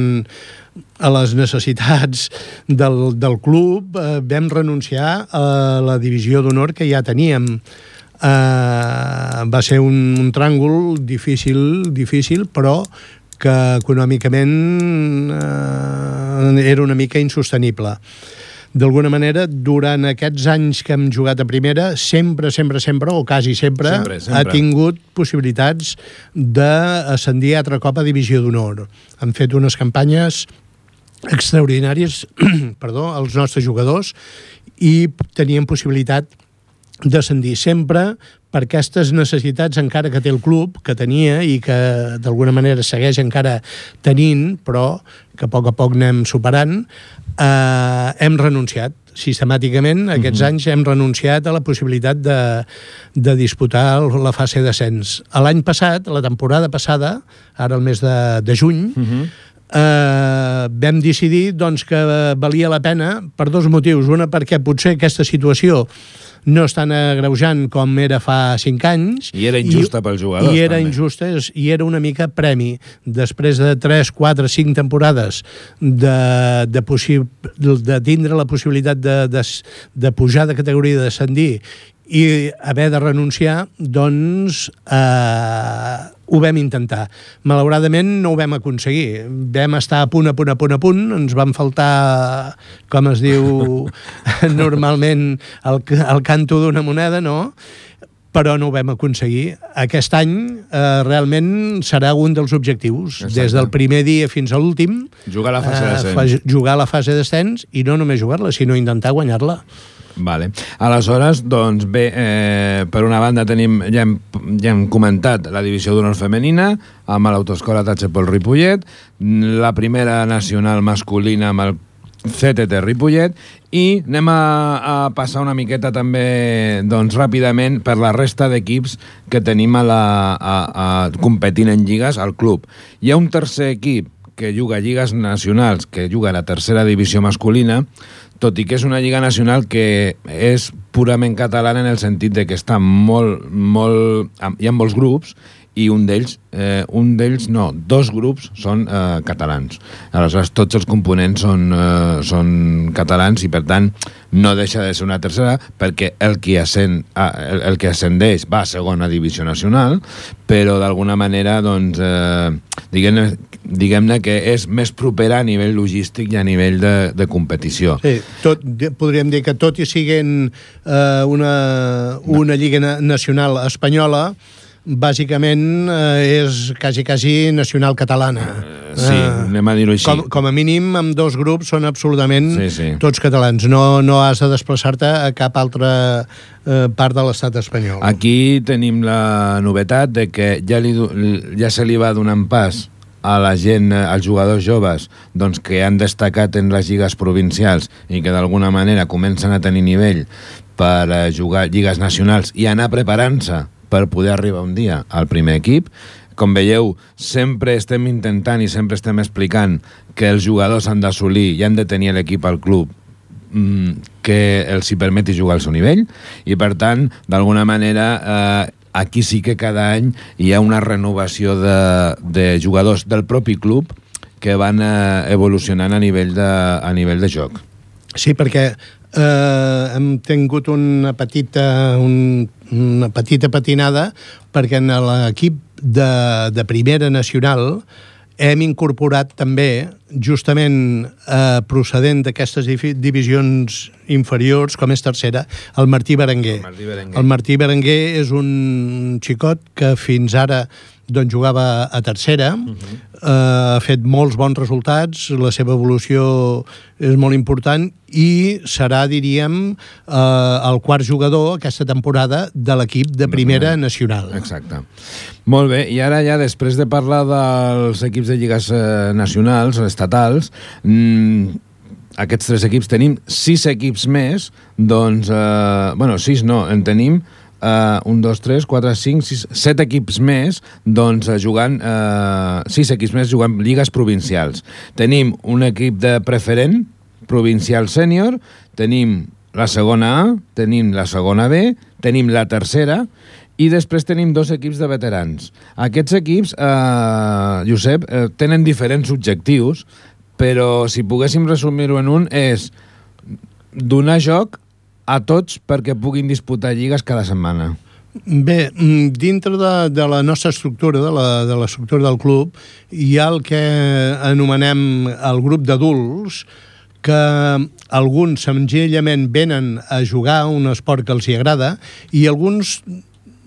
a les necessitats del, del club, eh, vam renunciar a la divisió d'honor que ja teníem eh, va ser un, un tràngol difícil, difícil, però que econòmicament eh, era una mica insostenible. D'alguna manera, durant aquests anys que hem jugat a primera, sempre, sempre, sempre, o quasi sempre, sempre, sempre. ha tingut possibilitats d'ascendir altre cop a Divisió d'Honor. Han fet unes campanyes extraordinàries perdó, als nostres jugadors i tenien possibilitat descendir sempre per aquestes necessitats encara que té el club, que tenia i que d'alguna manera segueix encara tenint, però que a poc a poc anem superant, eh, hem renunciat sistemàticament aquests mhm. -huh. anys hem renunciat a la possibilitat de, de disputar la fase d'ascens. L'any passat, la temporada passada, ara el mes de, de juny, mhm. -huh. eh, vam decidir doncs, que valia la pena per dos motius. Una, perquè potser aquesta situació no estan agreujant com era fa 5 anys. I era injusta i, pels jugadors. I era també. injusta i era una mica premi. Després de 3, 4, 5 temporades de, de, de tindre la possibilitat de, de, de pujar de categoria, de descendir i haver de renunciar, doncs eh, ho vam intentar. Malauradament no ho vam aconseguir. Vam estar a punt, a punt, a punt, a punt, ens van faltar, com es diu normalment, el, el canto d'una moneda, no?, però no ho vam aconseguir. Aquest any eh, realment serà un dels objectius, Exacte. des del primer dia fins a l'últim. Jugar a la fase eh, d'ascens. Jugar a la fase d'ascens i no només jugar-la, sinó intentar guanyar-la. Vale. Aleshores, doncs bé, eh, per una banda tenim, ja hem, ja hem comentat la divisió d'honor femenina amb l'autoescola Tachepol Ripollet, la primera nacional masculina amb el CTT Ripollet i anem a, a passar una miqueta també doncs, ràpidament per la resta d'equips que tenim a la, a, a, competint en lligues al club. Hi ha un tercer equip que juga a lligues nacionals, que juga a la tercera divisió masculina, tot i que és una lliga nacional que és purament catalana en el sentit de que està molt, molt, hi ha molts grups i un d'ells, eh, un d'ells no, dos grups són eh, catalans. Aleshores, tots els components són, eh, són catalans i, per tant, no deixa de ser una tercera perquè el que, ascend, ah, el, el que ascendeix va a segona divisió nacional, però d'alguna manera, doncs, eh, diguem-ne diguem que és més propera a nivell logístic i a nivell de, de competició. Sí, tot, podríem dir que tot i siguent eh, una, una lliga nacional espanyola, bàsicament eh, és quasi, quasi nacional catalana. Uh, sí, uh, anem a dir-ho així. Com, com a mínim, amb dos grups són absolutament sí, sí. tots catalans. No, no has de desplaçar-te a cap altra eh, part de l'estat espanyol. Aquí tenim la novetat de que ja, li, ja se li va donant pas a la gent, als jugadors joves doncs, que han destacat en les lligues provincials i que d'alguna manera comencen a tenir nivell per eh, jugar lligues nacionals i anar preparant-se per poder arribar un dia al primer equip. Com veieu, sempre estem intentant i sempre estem explicant que els jugadors han d'assolir i han de tenir l'equip al club mm, que els hi permeti jugar al seu nivell i per tant, d'alguna manera eh, aquí sí que cada any hi ha una renovació de, de jugadors del propi club que van eh, evolucionant a nivell de, a nivell de joc. Sí, perquè eh, hem tingut una petita, un, una petita patinada perquè en l'equip de, de primera nacional hem incorporat també, justament eh, procedent d'aquestes divisions inferiors, com és tercera, el Martí Berenguer. El Martí Berenguer, el Martí Berenguer és un xicot que fins ara doncs, jugava a tercera, uh -huh. uh, ha fet molts bons resultats, la seva evolució és molt important i serà, diríem, uh, el quart jugador aquesta temporada de l'equip de primera nacional. Exacte. Molt bé, i ara ja després de parlar dels equips de lligues eh, nacionals estatals, mmm, aquests tres equips tenim sis equips més, doncs, eh, bueno, sis no, en tenim uh, un, dos, tres, quatre, cinc, sis, set equips més doncs, uh, jugant, uh, sis equips més jugant lligues provincials. Tenim un equip de preferent, provincial sènior, tenim la segona A, tenim la segona B, tenim la tercera, i després tenim dos equips de veterans. Aquests equips, eh, Josep, eh, tenen diferents objectius, però si poguéssim resumir-ho en un, és donar joc a tots perquè puguin disputar lligues cada setmana? Bé, mm, dintre de, de la nostra estructura, de la, de l'estructura del club, hi ha el que anomenem el grup d'adults, que alguns senzillament venen a jugar un esport que els hi agrada i alguns,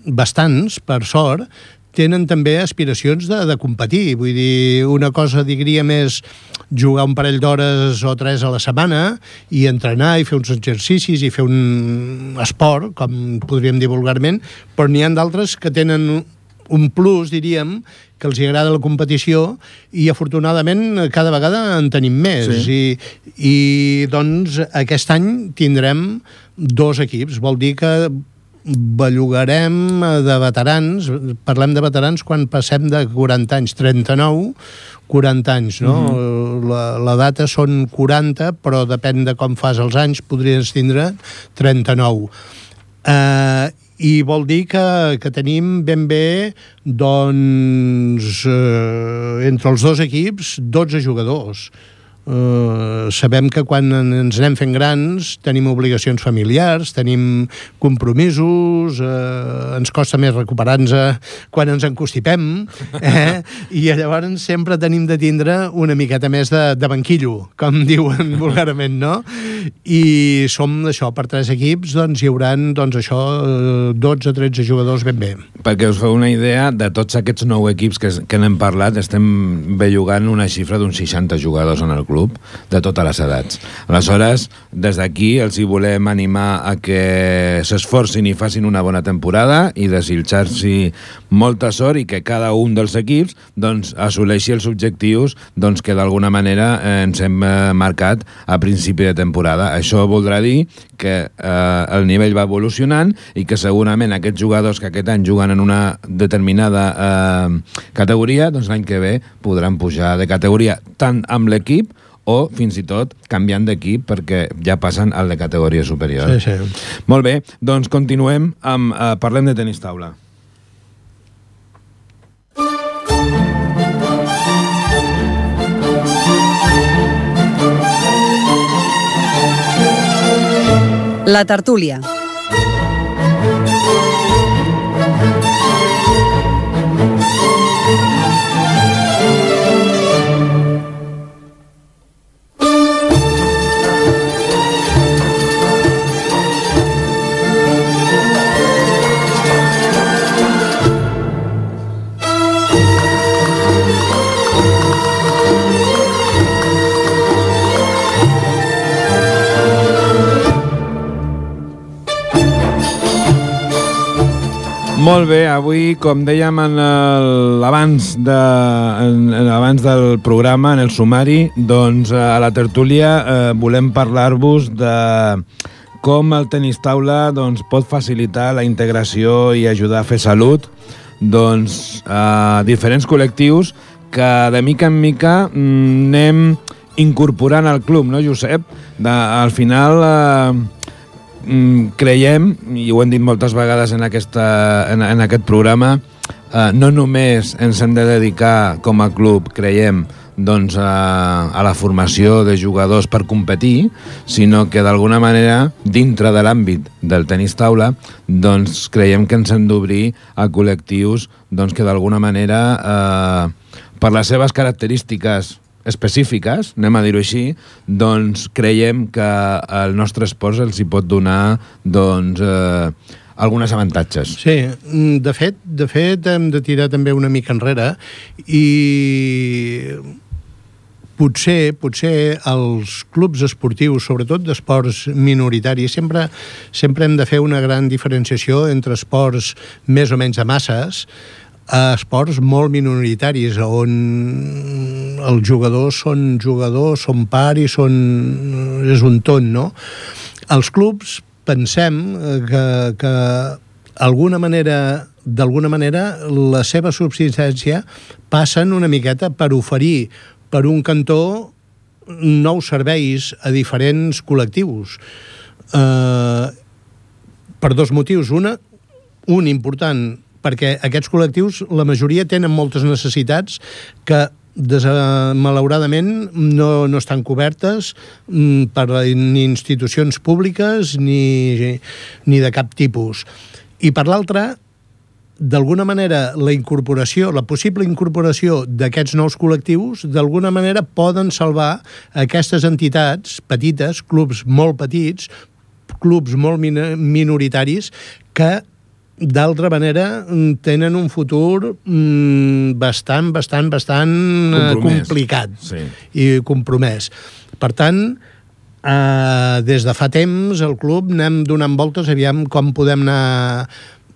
bastants, per sort, tenen també aspiracions de, de competir. Vull dir, una cosa, diria, més jugar un parell d'hores o tres a la setmana i entrenar i fer uns exercicis i fer un esport, com podríem dir vulgarment, però n'hi ha d'altres que tenen un plus, diríem, que els agrada la competició i afortunadament cada vegada en tenim més sí. I, i doncs aquest any tindrem dos equips, vol dir que bellugarem de veterans, parlem de veterans quan passem de 40 anys, 39, 40 anys, no? Uh mhm. -huh. la, la data són 40, però depèn de com fas els anys, podries tindre 39. Eh, i vol dir que, que tenim ben bé doncs eh, entre els dos equips 12 jugadors Uh, sabem que quan ens anem fent grans tenim obligacions familiars, tenim compromisos, uh, ens costa més recuperar-nos quan ens encostipem, eh? i llavors sempre tenim de tindre una miqueta més de, de banquillo, com diuen vulgarment, no? I som això, per tres equips, doncs hi haurà doncs, això, 12-13 jugadors ben bé. Perquè us feu una idea, de tots aquests nou equips que, que n'hem parlat, estem bellugant una xifra d'uns 60 jugadors en el club club, de totes les edats. Aleshores, des d'aquí els hi volem animar a que s'esforcin i facin una bona temporada i desitjar-s'hi molta sort i que cada un dels equips doncs, assoleixi els objectius doncs, que d'alguna manera eh, ens hem eh, marcat a principi de temporada. Això voldrà dir que eh, el nivell va evolucionant i que segurament aquests jugadors que aquest any juguen en una determinada eh, categoria, doncs l'any que ve podran pujar de categoria tant amb l'equip o fins i tot canviant d'equip perquè ja passen al de categoria superior. Sí, sí. Molt bé, doncs continuem amb... Eh, parlem de tenis taula. La tertúlia. Molt bé, avui, com dèiem en el- abans, de, en, en, abans del programa, en el sumari, doncs eh, a la tertúlia eh, volem parlar-vos de com el tenis taula doncs, pot facilitar la integració i ajudar a fer salut doncs, a diferents col·lectius que de mica en mica mm, anem incorporant al club, no, Josep? De, al final... Eh, creiem, i ho hem dit moltes vegades en, aquesta, en, en aquest programa, eh, no només ens hem de dedicar com a club, creiem, doncs, a, a la formació de jugadors per competir, sinó que d'alguna manera, dintre de l'àmbit del tenis taula, doncs creiem que ens hem d'obrir a col·lectius doncs, que d'alguna manera, eh, per les seves característiques específiques, anem a dir-ho així, doncs creiem que el nostre esport els hi pot donar doncs, eh, algunes avantatges. Sí, mm, de fet, de fet hem de tirar també una mica enrere i potser, potser els clubs esportius, sobretot d'esports minoritaris, sempre, sempre hem de fer una gran diferenciació entre esports més o menys de masses a esports molt minoritaris on els jugadors són jugadors, són par i són... és un ton, no? Els clubs pensem eh, que, que alguna manera d'alguna manera la seva subsistència passen una miqueta per oferir per un cantó nous serveis a diferents col·lectius. Eh, per dos motius. Una, un important, perquè aquests col·lectius, la majoria tenen moltes necessitats que des, malauradament no, no estan cobertes mm, per ni institucions públiques ni, ni de cap tipus. I per l'altra, d'alguna manera la incorporació, la possible incorporació d'aquests nous col·lectius, d'alguna manera poden salvar aquestes entitats petites, clubs molt petits, clubs molt min minoritaris, que d'altra manera mm, tenen un futur mm, bastant, bastant, bastant eh, Compromès. complicat Sí. i compromès. Per tant, eh, des de fa temps el club anem donant voltes aviam com podem anar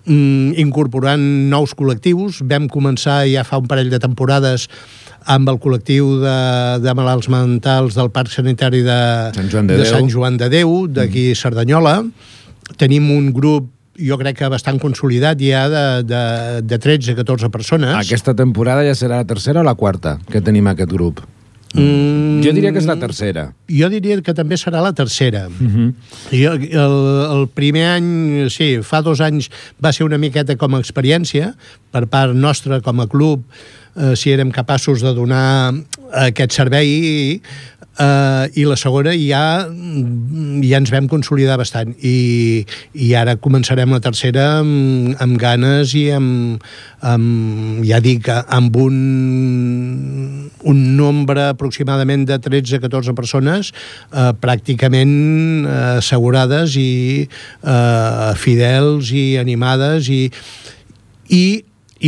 mm, incorporant nous col·lectius. Vam començar ja fa un parell de temporades amb el col·lectiu de, de malalts mentals del Parc Sanitari de Sant Joan de de Déu. Sant Joan de Déu, d'aquí Cerdanyola. Tenim un grup jo crec que bastant consolidat ja de, de, de 13-14 persones. Aquesta temporada ja serà la tercera o la quarta que tenim aquest grup? Mm, Jo diria que és la tercera. Jo diria que també serà la tercera. Uh -huh. Jo, el, el primer any, sí, fa dos anys va ser una miqueta com a experiència per part nostra com a club, eh, si érem capaços de donar aquest servei eh, i la segona ja, ja ens vam consolidar bastant. I, i ara començarem la tercera amb, amb ganes i amb, amb ja dic, amb un, un nombre aproximadament de 13-14 persones eh, pràcticament eh, assegurades i eh, fidels i animades i, i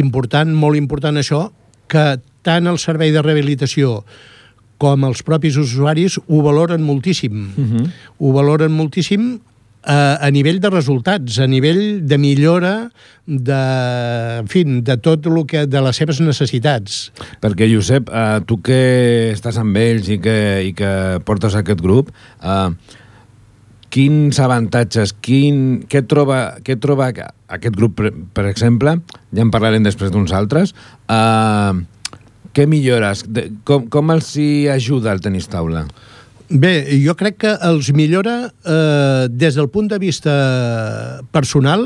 important, molt important això, que tant el servei de rehabilitació com els propis usuaris ho valoren moltíssim. Uh -huh. Ho valoren moltíssim a, a nivell de resultats, a nivell de millora de, en fi, de tot el que, de les seves necessitats. Perquè, Josep, eh, tu que estàs amb ells i que, i que portes aquest grup, eh, quins avantatges, quin, què, troba, què troba aquest grup, per, per exemple, ja en parlarem després d'uns altres, eh, què millores? De, com, com els hi ajuda el tenis taula? Bé, jo crec que els millora eh, des del punt de vista personal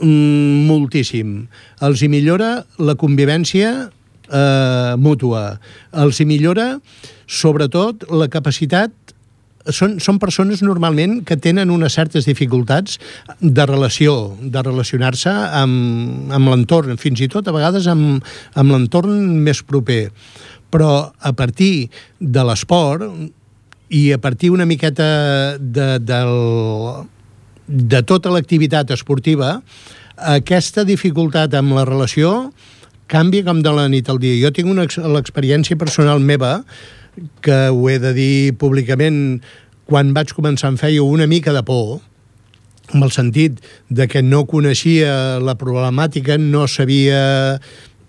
mm, moltíssim. Els hi millora la convivència eh, mútua. Els hi millora, sobretot, la capacitat són, són persones normalment que tenen unes certes dificultats de relació, de relacionar-se amb, amb l'entorn, fins i tot a vegades amb, amb l'entorn més proper. Però a partir de l'esport i a partir una miqueta de, del, de tota l'activitat esportiva, aquesta dificultat amb la relació canvia com de la nit al dia. Jo tinc una l'experiència personal meva que ho he de dir públicament, quan vaig començar em feia una mica de por, en el sentit de que no coneixia la problemàtica, no sabia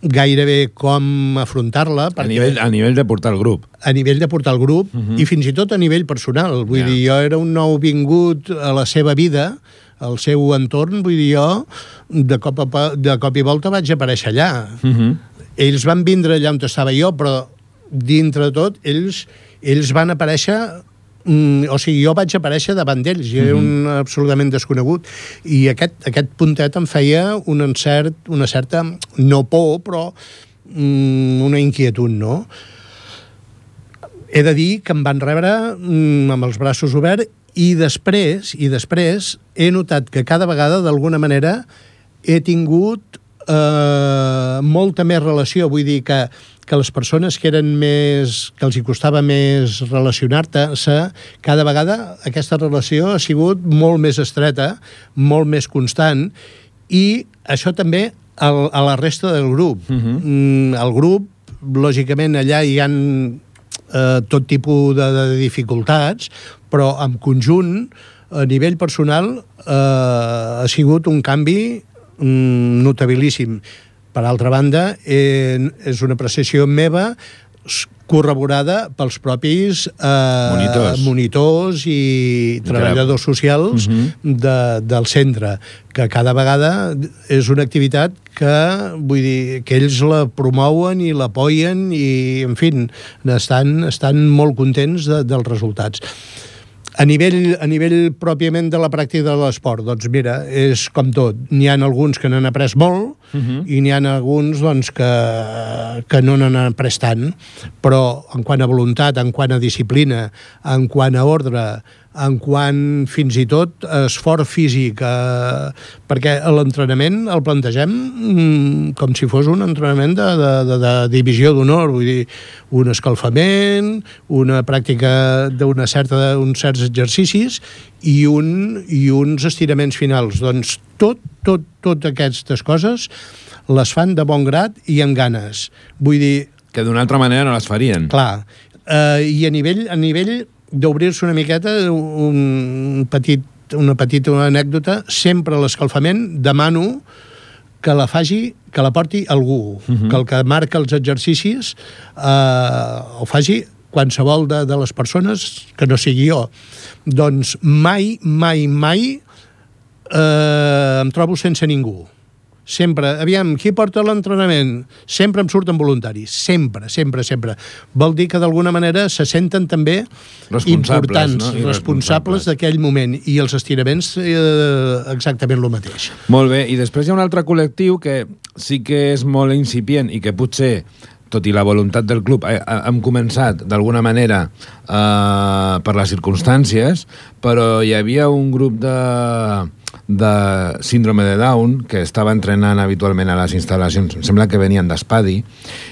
gairebé com afrontar-la. A, nivell, a nivell de portar el grup. A nivell de portar el grup uh mhm. -huh. i fins i tot a nivell personal. Vull yeah. dir, jo era un nou vingut a la seva vida, al seu entorn, vull dir, jo de cop, a, de cop i volta vaig aparèixer allà. Uh mhm. -huh. Ells van vindre allà on estava jo, però dintre de tot, ells, ells van aparèixer mm, o sigui, jo vaig aparèixer davant d'ells, jo era un mhm. absolutament desconegut, i aquest, aquest puntet em feia un encert, una certa, no por, però mm, una inquietud, no? He de dir que em van rebre mm, amb els braços oberts i després, i després he notat que cada vegada, d'alguna manera, he tingut eh, molta més relació, vull dir que que les persones que eren més... que els hi costava més relacionar-se, cada vegada aquesta relació ha sigut molt més estreta, molt més constant, i això també a, a la resta del grup. Uh -huh. mm, el grup, lògicament, allà hi han eh, tot tipus de, de dificultats, però en conjunt, a nivell personal, eh, ha sigut un canvi mm, notabilíssim per altra banda, eh, és una apreciació meva corroborada pels propis eh, monitors. monitors i treballadors socials uh mhm. -huh. de, del centre, que cada vegada és una activitat que, vull dir, que ells la promouen i l'apoyen i, en fi, estan, estan molt contents de, dels resultats. A nivell, a nivell pròpiament de la pràctica de l'esport, doncs mira, és com tot. N'hi ha alguns que n'han après molt uh mhm. -huh. i n'hi ha alguns doncs, que, que no n'han après tant, però en quant a voluntat, en quant a disciplina, en quant a ordre, en quant fins i tot esforç físic, eh, perquè l'entrenament el plantegem mm, com si fos un entrenament de, de, de, de divisió d'honor, vull dir, un escalfament, una pràctica d'una certa uns certs exercicis i, un, i uns estiraments finals. Doncs tot, tot, tot aquestes coses les fan de bon grat i amb ganes. Vull dir... Que d'una altra manera no les farien. Clar. Eh, I a nivell, a nivell d'obrir-se una miqueta un petit, una petita anècdota, sempre a l'escalfament demano que la faci, que la porti algú, uh mhm. -huh. que el que marca els exercicis eh, o faci qualsevol de, de les persones que no sigui jo. Doncs mai, mai, mai eh, em trobo sense ningú sempre, aviam, qui porta l'entrenament? Sempre em surten voluntaris, sempre, sempre, sempre. Vol dir que d'alguna manera se senten també importants, no? responsables d'aquell moment, i els estiraments eh, exactament el mateix. Molt bé, i després hi ha un altre col·lectiu que sí que és molt incipient i que potser tot i la voluntat del club, eh, hem començat d'alguna manera eh, per les circumstàncies, però hi havia un grup de, de síndrome de Down, que estava entrenant habitualment a les instal·lacions, em sembla que venien d'Espadi,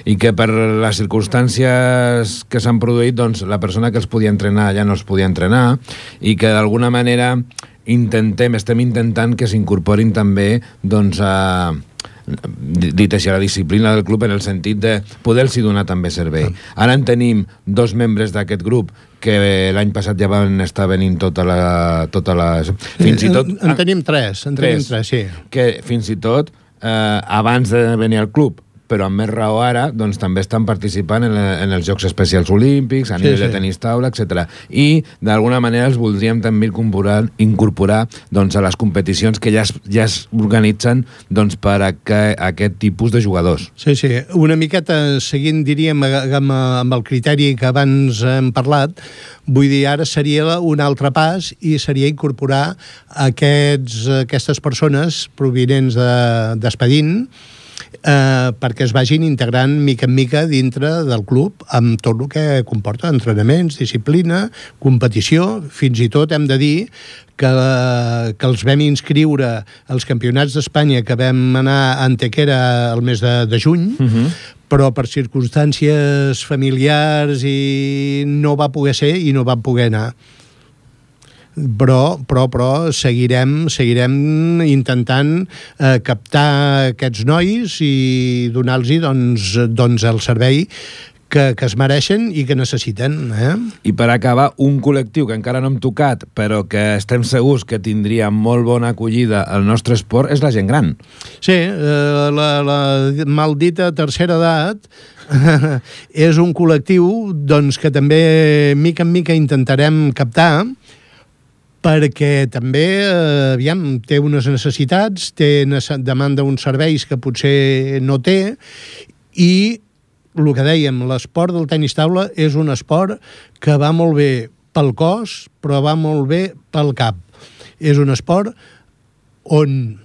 i que per les circumstàncies que s'han produït, doncs, la persona que els podia entrenar ja no els podia entrenar, i que d'alguna manera intentem, estem intentant que s'incorporin també doncs, a dit així, la disciplina del club en el sentit de poder-s'hi donar també servei. Ara en tenim dos membres d'aquest grup que l'any passat ja van estar venint tota la... Tota la fins i tot... En, en tenim tres, en tres, tenim tres, sí. Que fins i tot, eh, abans de venir al club, però amb més raó ara doncs, també estan participant en, en els Jocs Especials Olímpics, a sí, nivell sí. de tenis taula, etc. I d'alguna manera els voldríem també incorporar, incorporar doncs, a les competicions que ja es, ja es organitzen doncs, per a que, a aquest tipus de jugadors. Sí, sí. Una miqueta seguint, diríem, amb, amb el criteri que abans hem parlat, vull dir, ara seria un altre pas i seria incorporar aquests, aquestes persones provinents d'Espadín, de, eh, perquè es vagin integrant mica en mica dintre del club amb tot el que comporta entrenaments, disciplina, competició, fins i tot hem de dir que, que els vam inscriure als campionats d'Espanya que vam anar a Antequera el mes de, de juny, uh mhm. -huh. però per circumstàncies familiars i no va poder ser i no van poder anar però, però, però seguirem, seguirem intentant eh, captar aquests nois i donar-los doncs, doncs el servei que, que es mereixen i que necessiten. Eh? I per acabar, un col·lectiu que encara no hem tocat, però que estem segurs que tindria molt bona acollida al nostre esport, és la gent gran. Sí, eh, la, la maldita tercera edat és un col·lectiu doncs, que també mica en mica intentarem captar perquè també, eh, aviam, té unes necessitats, té demanda uns serveis que potser no té, i el que dèiem, l'esport del tenis taula és un esport que va molt bé pel cos, però va molt bé pel cap. És un esport on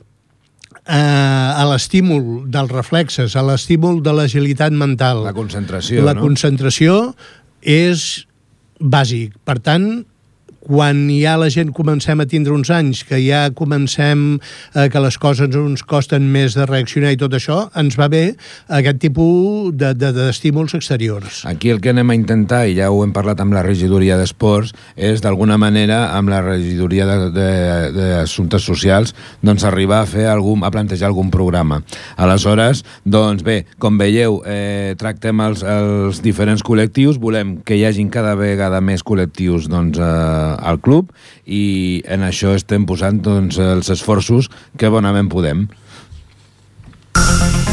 eh, a l'estímul dels reflexes, a l'estímul de l'agilitat mental... La concentració, la no? La concentració és bàsic. Per tant, quan ja la gent comencem a tindre uns anys, que ja comencem eh, que les coses ens costen més de reaccionar i tot això, ens va bé aquest tipus d'estímuls de, de, exteriors. Aquí el que anem a intentar, i ja ho hem parlat amb la regidoria d'esports, és d'alguna manera amb la regidoria d'assumptes socials doncs arribar a fer algun, a plantejar algun programa. Aleshores, doncs bé, com veieu, eh, tractem els, els diferents col·lectius, volem que hi hagin cada vegada més col·lectius doncs, eh, al club i en això estem posant doncs, els esforços que bonament podem. Bé,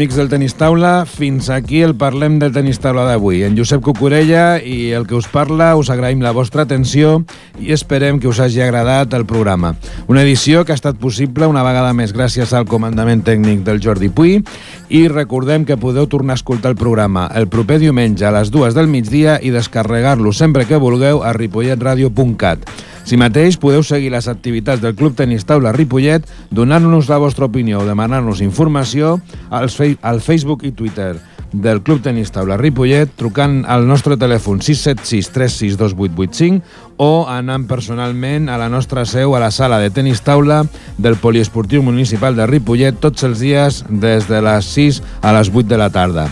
amics del tenis taula, fins aquí el Parlem del tenis taula d'avui. En Josep Cucurella i el que us parla, us agraïm la vostra atenció i esperem que us hagi agradat el programa. Una edició que ha estat possible una vegada més gràcies al comandament tècnic del Jordi Puy i recordem que podeu tornar a escoltar el programa el proper diumenge a les dues del migdia i descarregar-lo sempre que vulgueu a ripolletradio.cat. Si mateix podeu seguir les activitats del Club Tenis Taula Ripollet donant-nos la vostra opinió o demanar-nos informació al Facebook i Twitter del Club Tenis Taula Ripollet trucant al nostre telèfon 676 362885 o anant personalment a la nostra seu a la sala de tenis taula del Poliesportiu Municipal de Ripollet tots els dies des de les 6 a les 8 de la tarda.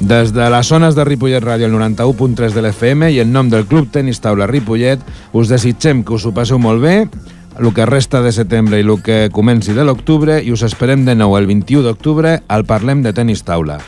Des de les zones de Ripollet Ràdio, el 91.3 de l'FM i en nom del Club Tenis Taula Ripollet, us desitgem que us ho passeu molt bé, el que resta de setembre i el que comenci de l'octubre i us esperem de nou el 21 d'octubre al Parlem de Tenis Taula.